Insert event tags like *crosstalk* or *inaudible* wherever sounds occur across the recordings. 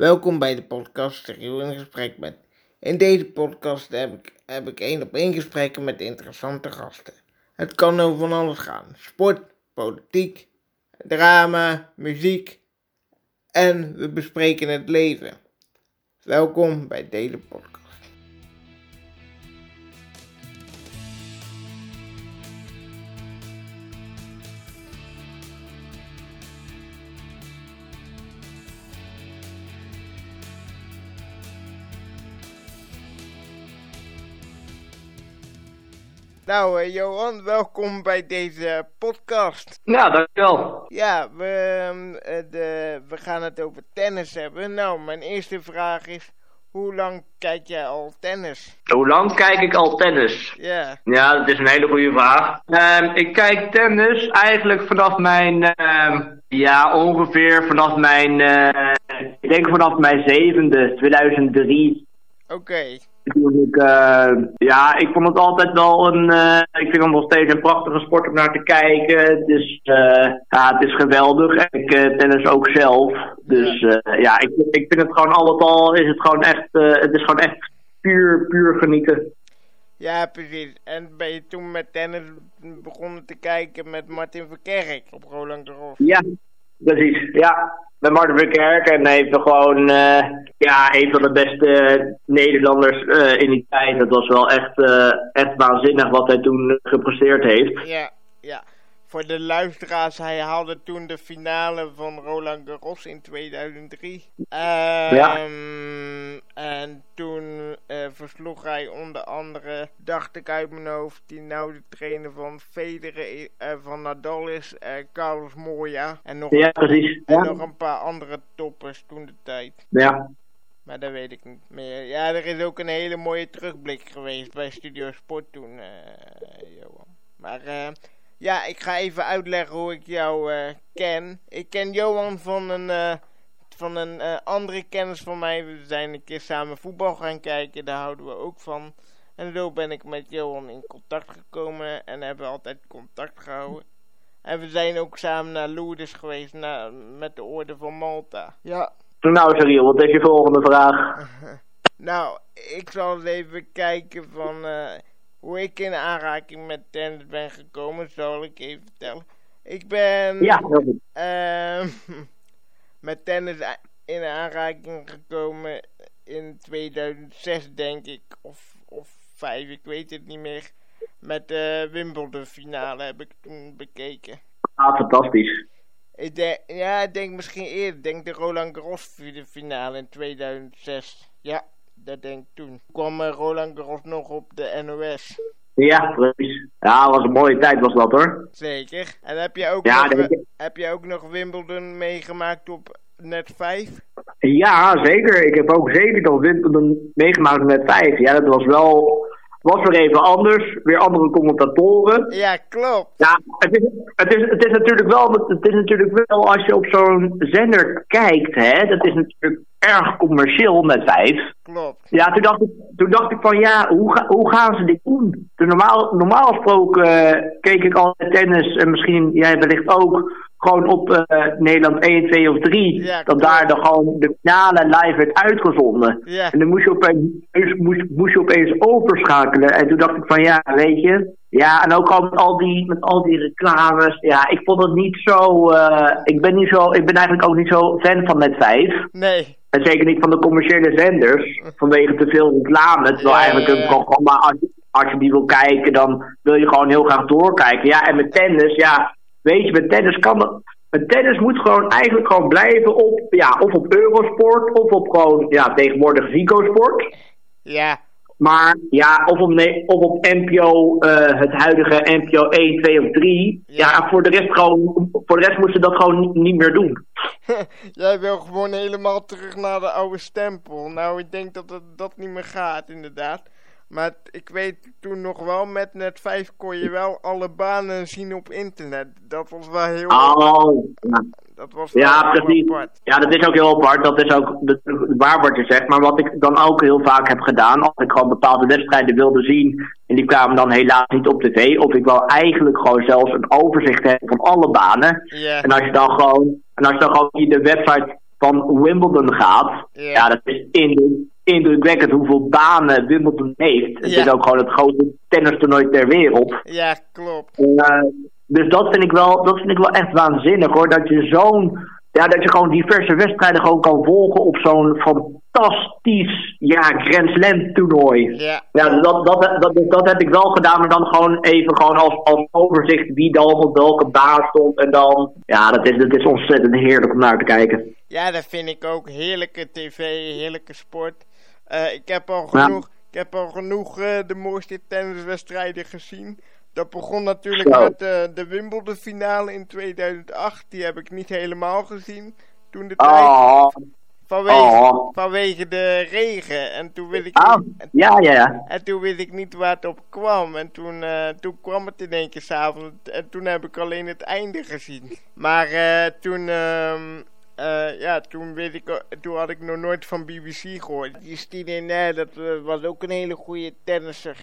Welkom bij de podcast Rio in gesprek met. In deze podcast heb ik, heb ik één op één gesprekken met interessante gasten. Het kan over van alles gaan. Sport, politiek, drama, muziek en we bespreken het leven. Welkom bij deze podcast. Nou, eh, Johan, welkom bij deze podcast. Ja, dankjewel. Ja, we, ehm, eh, de, we gaan het over tennis hebben. Nou, mijn eerste vraag is: hoe lang kijk jij al tennis? Hoe lang kijk ik al tennis? Ja. Ja, dat is een hele goede vraag. Ehm, ik kijk tennis eigenlijk vanaf mijn, ehm, ja, ongeveer vanaf mijn, eh, ik denk vanaf mijn zevende, 2003. Oké. Ik, eh, ja, ik vond het altijd wel een, eh, ik vind het nog steeds een prachtige sport om naar te kijken. Het is, eh, ja, het is geweldig. Ik tennis ook zelf. Dus ja, ik, ik vind het gewoon al met al, is het gewoon echt, het is gewoon echt puur, puur genieten. Ja, precies. En ben je toen met tennis begonnen te kijken met Martin Verkerk op Roland Garros? Ja, precies. Ja, met Martin Verkerk. En hij heeft gewoon eh, ja, een van de beste Nederlanders eh, in die tijd. Dat was wel echt, eh, echt waanzinnig wat hij toen gepresteerd heeft. Ja, ja. Voor de luisteraars, hij haalde toen de finale van Roland Garros in 2003. Ehm, En toen eh, versloeg hij onder andere, dacht ik uit mijn hoofd, die nou de trainer van Federer, eh, van Nadal is, eh, Carlos Moya. En nog, Ja, een, precies. en Ja. nog een paar andere toppers toen de tijd. ja. Maar dat weet ik niet meer. Ja, er is ook een hele mooie terugblik geweest bij Studio Sport toen, eh, Johan. Maar ja, ik ga even uitleggen hoe ik jou ken. Ik ken Johan van een, van een eh, andere kennis van mij. We zijn een keer samen voetbal gaan kijken, daar houden we ook van. En zo ben ik met Johan in contact gekomen en hebben altijd contact gehouden. En we zijn ook samen naar Lourdes geweest naar, met de Orde van Malta. Ja, Nou, Cyril, wat is je volgende vraag? *laughs* Nou, ik zal eens even kijken van eh, hoe ik in aanraking met tennis ben gekomen, zal ik even vertellen. Ik ben Ja, heel goed. ehm, met tennis in aanraking gekomen in 2006 denk ik, of, of 5, ik weet het niet meer. Met de Wimbledon finale heb ik toen bekeken. Ah, fantastisch. Ik denk, ja, ik denk misschien eerder. Ik denk de Roland Garros finale in 2006. Ja, dat denk ik toen. Kwam eh, Roland Garros nog op de NOS. Ja, precies. Ja, was een mooie tijd was dat hoor. Zeker. En heb je ook, Ja, nog, heb je ook nog Wimbledon meegemaakt op net 5? Ja, zeker. Ik heb ook zeker nog Wimbledon meegemaakt met vijf. Ja, dat was wel, was weer even anders. Weer andere commentatoren. Ja, klopt. Ja, het is, het is, het is natuurlijk wel, het is natuurlijk wel als je op zo'n zender kijkt, hè, dat is natuurlijk erg commercieel met vijf. Klopt. Ja, toen dacht ik, toen dacht ik van ja, hoe, ga, hoe gaan ze dit doen? Dus normaal, normaal gesproken eh, keek ik altijd tennis en misschien jij wellicht ook gewoon op eh, Nederland 1, 2 of 3. Ja, dat daar dan gewoon de finale live werd uitgezonden. Ja. En dan moest je, opeens, moest, moest je opeens overschakelen. En toen dacht ik van ja, weet je. Ja, en ook al met al die, met al die reclames. Ja, ik vond het niet zo. eh, ik, ben niet zo ik ben eigenlijk ook niet zo fan van Net 5. Nee. En zeker niet van de commerciële zenders. *laughs* Vanwege te veel reclame. Terwijl Ja, eigenlijk een programma, als je, die wil kijken, dan wil je gewoon heel graag doorkijken. Ja, en met tennis, ja, weet je, met tennis kan dat. Met tennis moet gewoon eigenlijk gewoon blijven op, ja, of op Eurosport, of op gewoon, ja, tegenwoordig Zico Sport. Ja. Maar ja, of op, ne- of op NPO, eh, het huidige NPO 1, 2 of 3. Ja. Ja, voor de rest gewoon, voor de rest moeten ze dat gewoon niet, niet meer doen. *laughs* Jij wil gewoon helemaal terug naar de oude stempel. Nou, ik denk dat het, dat niet meer gaat, inderdaad. Maar ik weet toen nog wel, met net 5 kon je wel alle banen zien op internet. Dat was wel heel, Oh, ja. dat was Ja, heel precies. apart. Ja, dat is ook heel apart. Dat is ook waar wat je zegt. Maar wat ik dan ook heel vaak heb gedaan, als ik gewoon bepaalde wedstrijden wilde zien, en die kwamen dan helaas niet op tv, of ik wou eigenlijk gewoon zelfs een overzicht hebben van alle banen. En als je dan gewoon, en als je dan gewoon via de website van Wimbledon gaat. Ja. Ja, dat is indruk- indrukwekkend hoeveel banen Wimbledon heeft. Het Ja. is ook gewoon het grootste tennistoernooi ter wereld. Ja, klopt. Eh, dus dat vind, ik wel, dat vind ik wel echt waanzinnig hoor. Dat je zo'n. Ja, dat je gewoon diverse wedstrijden gewoon kan volgen op zo'n fantastisch ja, Grand Slam toernooi. Ja, Ja, dat, dat, dat, dat, dat heb ik wel gedaan, maar dan gewoon even gewoon als, als overzicht wie dan op welke baan stond. En dan, ja, dat is, dat is ontzettend heerlijk om naar te kijken. ja, dat vind ik ook. Heerlijke tv, heerlijke sport. Eh, ik heb al Ja. genoeg, ik heb al genoeg eh, de mooiste tenniswedstrijden gezien. Dat begon natuurlijk Zo. met eh, de Wimbledon finale in 2008. Die heb ik niet helemaal gezien. Toen de tijd. Oh, Vanwege, oh. vanwege de regen. En toen weet ik Ah, niet, ja, ja, ja. en toen ik niet waar het op kwam. En toen, toen kwam het in één keer s'avonds. En toen heb ik alleen het einde gezien. Maar toen, ehm, eh, ja, toen, weet ik, o- toen had ik nog nooit van BBC gehoord. Die Stine dat eh, was ook een hele goede tennisser.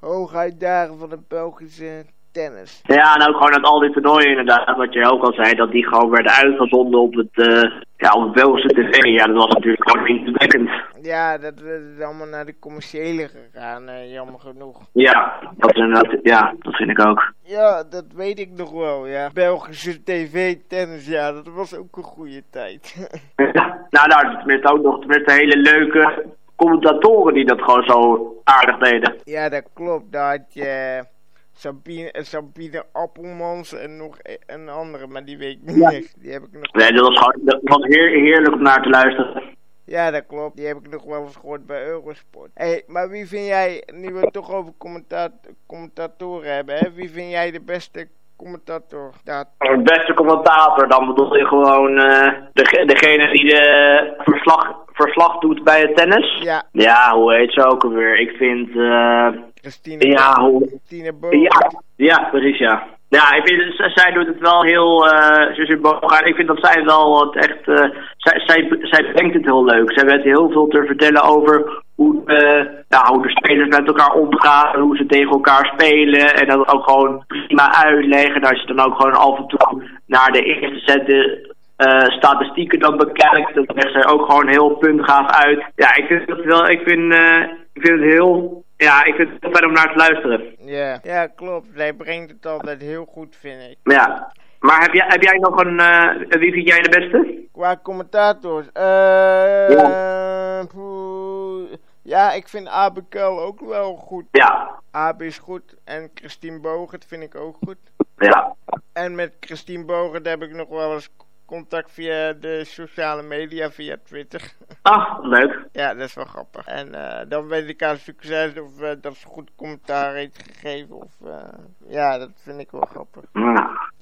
Hooguit daar van de Belgische tennis. Ja, ook gewoon uit al die toernooien inderdaad, wat je ook al zei, dat die gewoon werden uitgezonden op het, eh ja, op het Belgische tv. Ja, dat was natuurlijk gewoon indrukwekkend. Ja, dat is allemaal naar de commerciële gegaan, eh, jammer genoeg. Ja, dat, inderdaad, ja, dat vind ik ook. Ja, dat weet ik nog wel, ja. Belgische tv-tennis, ja, dat was ook een goede tijd. *laughs* Ja, nou, nou, tenminste ook nog tenminste hele leuke commentatoren die dat gewoon zo aardig deden. ja, dat klopt. Daar had je eh, Sabine, eh, Sabine Appelmans en nog e- een andere, maar die weet ik niet Ja. meer. Die heb ik nog... Nee, dat was gewoon dat was heer- heerlijk om naar te luisteren. Ja, dat klopt. Die heb ik nog wel eens gehoord bij Eurosport. Hey, maar wie vind jij, nu we het toch over commentaat, commentatoren hebben, hè? Wie vind jij de beste commentator? Dat, De beste commentator, dan bedoel je gewoon eh, dege- degene die de verslag, verslag doet bij het tennis. ja, Ja, hoe heet ze ook alweer? Ik vind, eh Christine, ja, hoe, Christine ja, ja, precies, ja. Ja, ik vind, zij doet het wel heel, Bogaert. ik vind dat zij wel het echt, eh, zij, zij, zij brengt het heel leuk. Zij weet heel veel te vertellen over hoe, ja, hoe de spelers met elkaar omgaan, hoe ze tegen elkaar spelen. En dat ook gewoon prima uitleggen. Als je dan ook gewoon af en toe naar de eerste set de statistieken dan bekijkt, dan legt zij ook gewoon heel puntgaaf uit. Ja, ik vind het wel, ik vind, ik vind het heel, ja, ik vind het heel fijn om naar te luisteren. Ja, ja, klopt. Zij brengt het altijd heel goed, vind ik. Ja. Maar heb jij, heb jij nog een, eh, wie vind jij de beste? Qua commentators, eh. Ja. ja, ik vind Abe Kuil ook wel goed. Ja. Abe is goed en Christine Bogert vind ik ook goed. Ja. En met Christine Bogert heb ik nog wel eens contact via de sociale media, via Twitter. *laughs* Ah, leuk. ja, dat is wel grappig. En eh, dan weet ik haar succes of eh, dat ze goed commentaar heeft gegeven. Of, eh, ja, dat vind ik wel grappig.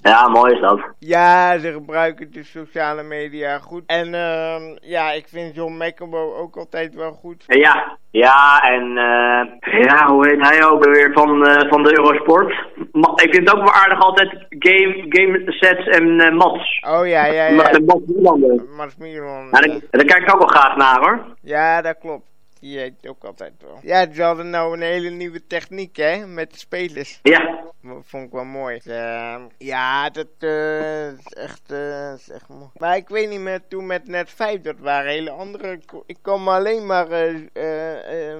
Ja. mooi is dat. Ja, ze gebruiken de sociale media goed. En ehm, ja, ik vind John McEnroe ook altijd wel goed. Ja, ja, en eh, ja, hoe heet hij ook weer van, van de Eurosport? Ik vind het ook wel aardig altijd game, game sets en eh mats. Oh ja, ja, ja. Mats Wielander. Mats Milan. Ja, daar, kijk ik ook wel graag naar hoor. Ja, dat klopt. Die heet ook altijd wel. Ja, ze hadden nou een hele nieuwe techniek, hè, met de spelers. Ja, Dat vond ik wel mooi. Ehm, ja, dat eh, is, echt, eh, is echt mooi. Maar ik weet niet meer, toen met Net 5, dat waren hele andere... Ik me alleen maar,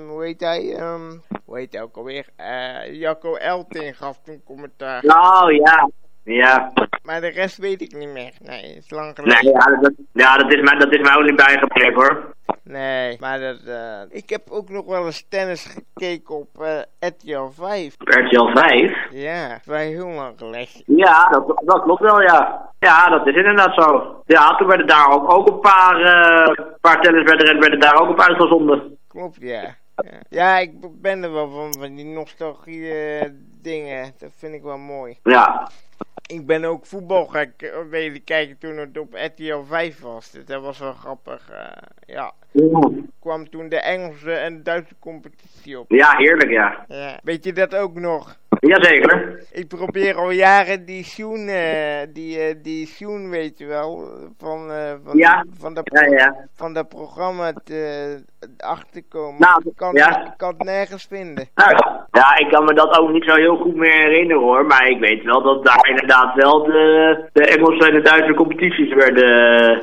hoe heet hij, ehm, hoe heet hij ook alweer? Eh Jacco Elting gaf toen commentaar. nou ja. Ja, Maar de rest weet ik niet meer. Nee, is lang geleden. nee, ja, dat, ja dat, is mij, dat is mij ook niet bijgebleven hoor. Nee, maar dat, eh, ik heb ook nog wel eens tennis gekeken op eh RTL 5. RTL 5. Ja, dat was heel lang geleden. Ja, dat, dat klopt wel, ja. Ja, dat is inderdaad zo. Ja, toen werden daar ook, ook een paar, eh paar tenniswedstrijden werden daar ook op uitgezonden. Klopt, ja. Ja, ik ben er wel van, van die nostalgie eh, dingen. Dat vind ik wel mooi. Ja. Ik ben ook voetbalgek eh, weten kijken toen het op RTL 5 was. Dat was wel grappig. eh, ja, kwam toen de Engelse en Duitse competitie op. Ja, heerlijk, ja. Ja. Weet je dat ook nog? Jazeker. Ik probeer al jaren die Sjoen, eh, die, die Sjoen weet je wel, van, van, Ja. van, dat, Ja, van dat programma te, achter te komen. Nou, ik, kan, ik kan het nergens vinden. Nou, ja, ik kan me dat ook niet zo heel goed meer herinneren hoor. Maar ik weet wel dat daar inderdaad wel de, de Engelse en de Duitse competities werden.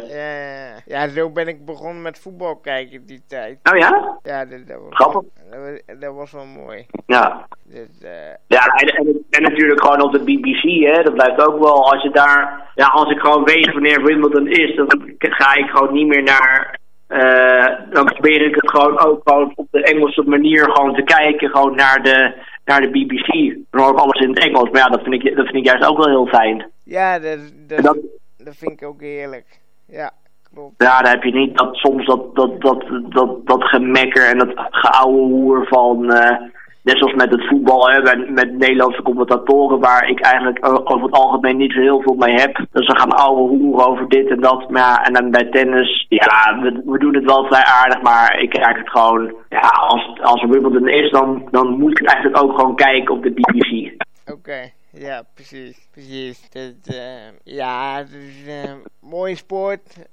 Ja, ja, ja. Zo ben ik begonnen met voetbal kijken die tijd. Oh ja? Ja, dat, dat was, Grappig. dat, was, dat was wel mooi. Ja. Dus, eh, Ja, en, en, en natuurlijk gewoon op de BBC, hè. Dat blijft ook wel, als je daar... Ja, als ik gewoon weet wanneer Wimbledon is, dan ga ik gewoon niet meer naar... eh, dan probeer ik het gewoon ook gewoon op de Engelse manier gewoon te kijken. Gewoon naar de, naar de BBC. Dan hoor ik alles in het Engels. Maar ja, dat vind ik, dat vind ik juist ook wel heel fijn. ja, dat, dat, dat, dat vind ik ook heerlijk. Ja, klopt. ja, dan heb je niet dat soms dat, dat, dat, dat, dat gemekker en dat geouwe hoer van... eh, net zoals met het voetbal, hè, met, met Nederlandse commentatoren... waar ik eigenlijk o- over het algemeen niet zo heel veel mee heb. Dus ze gaan ouwe hoeren over dit en dat. Maar ja, en dan bij tennis, ja, we, we doen het wel vrij aardig... maar ik kijk het gewoon... Ja, als, als er Wimbledon is, dan, dan moet ik het eigenlijk ook gewoon kijken op de BBC. Oké, ja, precies. Precies. Dat, eh, ja, het is een mooie sport.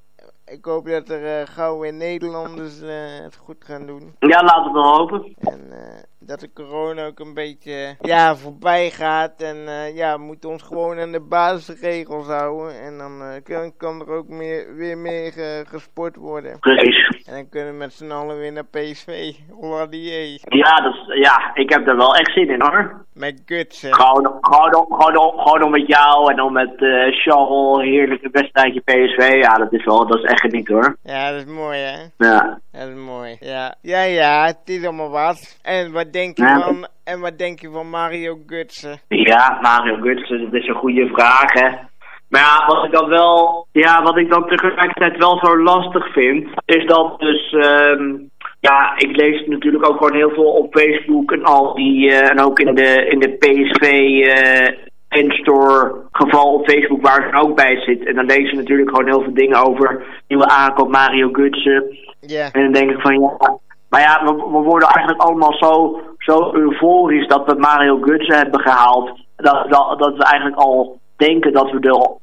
Ik hoop dat er eh, gauw weer Nederlanders eh, het goed gaan doen. Ja, laten we het hopen. En eh, dat de corona ook een beetje ja, voorbij gaat. En eh, ja, we moeten ons gewoon aan de basisregels houden. En dan eh, kan, kan er ook meer, weer meer eh, gesport worden. Precies. En dan kunnen we met z'n allen weer naar PSV. Holladier. Ja, dat ja, ik heb er wel echt zin in hoor. Met guts, hè. Gewoon, gewoon, gewoon, gewoon om met jou en om met eh Charles, heerlijke wedstrijdje PSV. Ja, dat is wel, dat is echt geniet hoor. Ja, dat is mooi, hè. Ja. Dat is mooi. Ja, ja, ja het is allemaal wat. En wat denk je Ja. van, en wat denk je van Mario Gutsen? Ja, Mario Gutsen, dat is een goede vraag hè. Maar ja, wat ik dan wel, ja, wat ik dan tegelijkertijd wel zo lastig vind, is dat dus, ehm, ja, ik lees natuurlijk ook gewoon heel veel op Facebook en al die, eh, en ook in de, in de PSV eh N-store geval op Facebook waar ik ook bij zit. En dan lees je natuurlijk gewoon heel veel dingen over nieuwe aankoop Mario Gutsen. Ja, En dan denk ik van ja. Maar ja, we, we worden eigenlijk allemaal zo, zo euforisch dat we Mario Gutsen hebben gehaald. Dat, dat, dat we eigenlijk al denken dat we,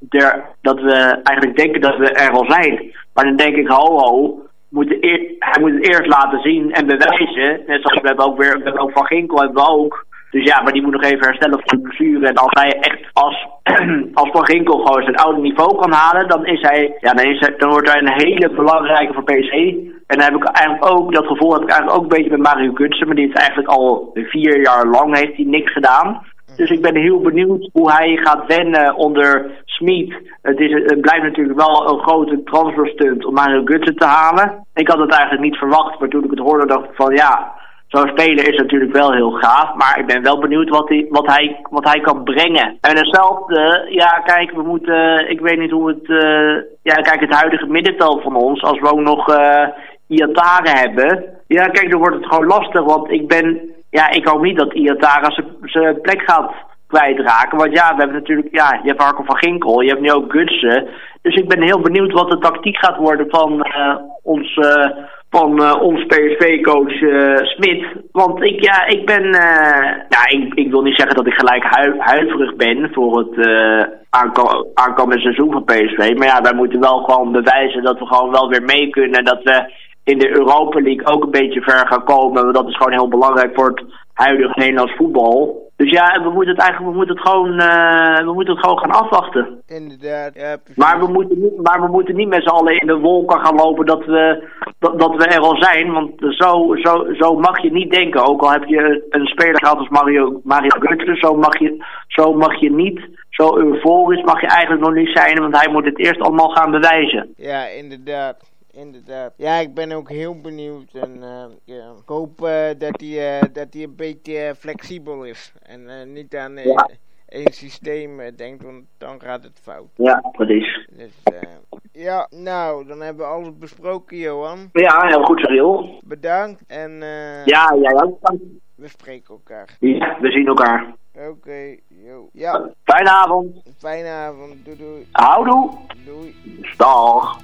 er, dat we eigenlijk denken dat we er al zijn. Maar dan denk ik, ho ho, moet de eer- hij moet het eerst laten zien en bewijzen. Net zoals we hebben ook weer, we hebben ook Van Ginkel hebben we ook. Dus ja, maar die moet nog even herstellen van de blessure. En als hij echt als, *clears throat* als Van Ginkel gewoon zijn oude niveau kan halen, dan is hij, ja, dan, dan wordt hij een hele belangrijke voor PC. En dan heb ik eigenlijk ook, dat gevoel heb ik eigenlijk ook een beetje met Mario Gutsen. Maar die heeft eigenlijk al vier jaar lang heeft hij niks gedaan. Dus ik ben heel benieuwd hoe hij gaat wennen onder Smit. Het, is, het blijft natuurlijk wel een grote transferstunt om Mario Gutsen te halen. Ik had het eigenlijk niet verwacht, maar toen ik het hoorde dacht ik van ja, zo'n speler is natuurlijk wel heel gaaf. Maar ik ben wel benieuwd wat hij, wat hij, wat hij kan brengen. En hetzelfde, ja kijk, we moeten, ik weet niet hoe het, eh, ja kijk het huidige middenveld van ons, als we ook nog eh Iatare hebben. Ja kijk, dan wordt het gewoon lastig, want ik ben, ja ik hoop niet dat Iatare zijn- plek gaat kwijtraken. Want ja, we hebben natuurlijk, ja, je hebt Marco van Ginkel, je hebt nu ook Gutsen. Dus ik ben heel benieuwd wat de tactiek gaat worden van eh, ons, eh, van eh, ons PSV-coach Smit. Want ik, ja, ik ben, ja, ik, ik wil niet zeggen dat ik gelijk hui- huiverig ben voor het aanko- aankomende seizoen van PSV. Maar ja, wij moeten wel gewoon bewijzen dat we gewoon wel weer mee kunnen. Dat we in de Europa League ook een beetje ver gaan komen. Want dat is gewoon heel belangrijk voor het huidige Nederlands voetbal. Dus ja, we moeten het eigenlijk we moeten het gewoon, eh, we moeten het gewoon gaan afwachten. inderdaad. Ja. Maar we moeten niet, maar we moeten niet met z'n allen in de wolken gaan lopen dat we, dat, dat we er al zijn. Want zo, zo, zo mag je niet denken. Ook al heb je een speler gehad als Mario, Mario Götze, zo mag, je, zo mag je niet, zo euforisch mag je eigenlijk nog niet zijn. Want hij moet het eerst allemaal gaan bewijzen. Ja, inderdaad. Inderdaad. Ja, ik ben ook heel benieuwd. En eh, ja, ik hoop eh, dat hij eh, dat hij een beetje flexibel is. En niet aan Ja. één systeem denkt, want dan gaat het fout. Ja, precies. Dus ja, nou, dan hebben we alles besproken, Johan. Ja, heel goed, Cyril. Bedankt en Ja, jij ook. we spreken elkaar. Ja, we zien elkaar. Oké, yo. Ja, Fijne avond. fijne avond. Doei doei. Houdoe. Doei. Dag.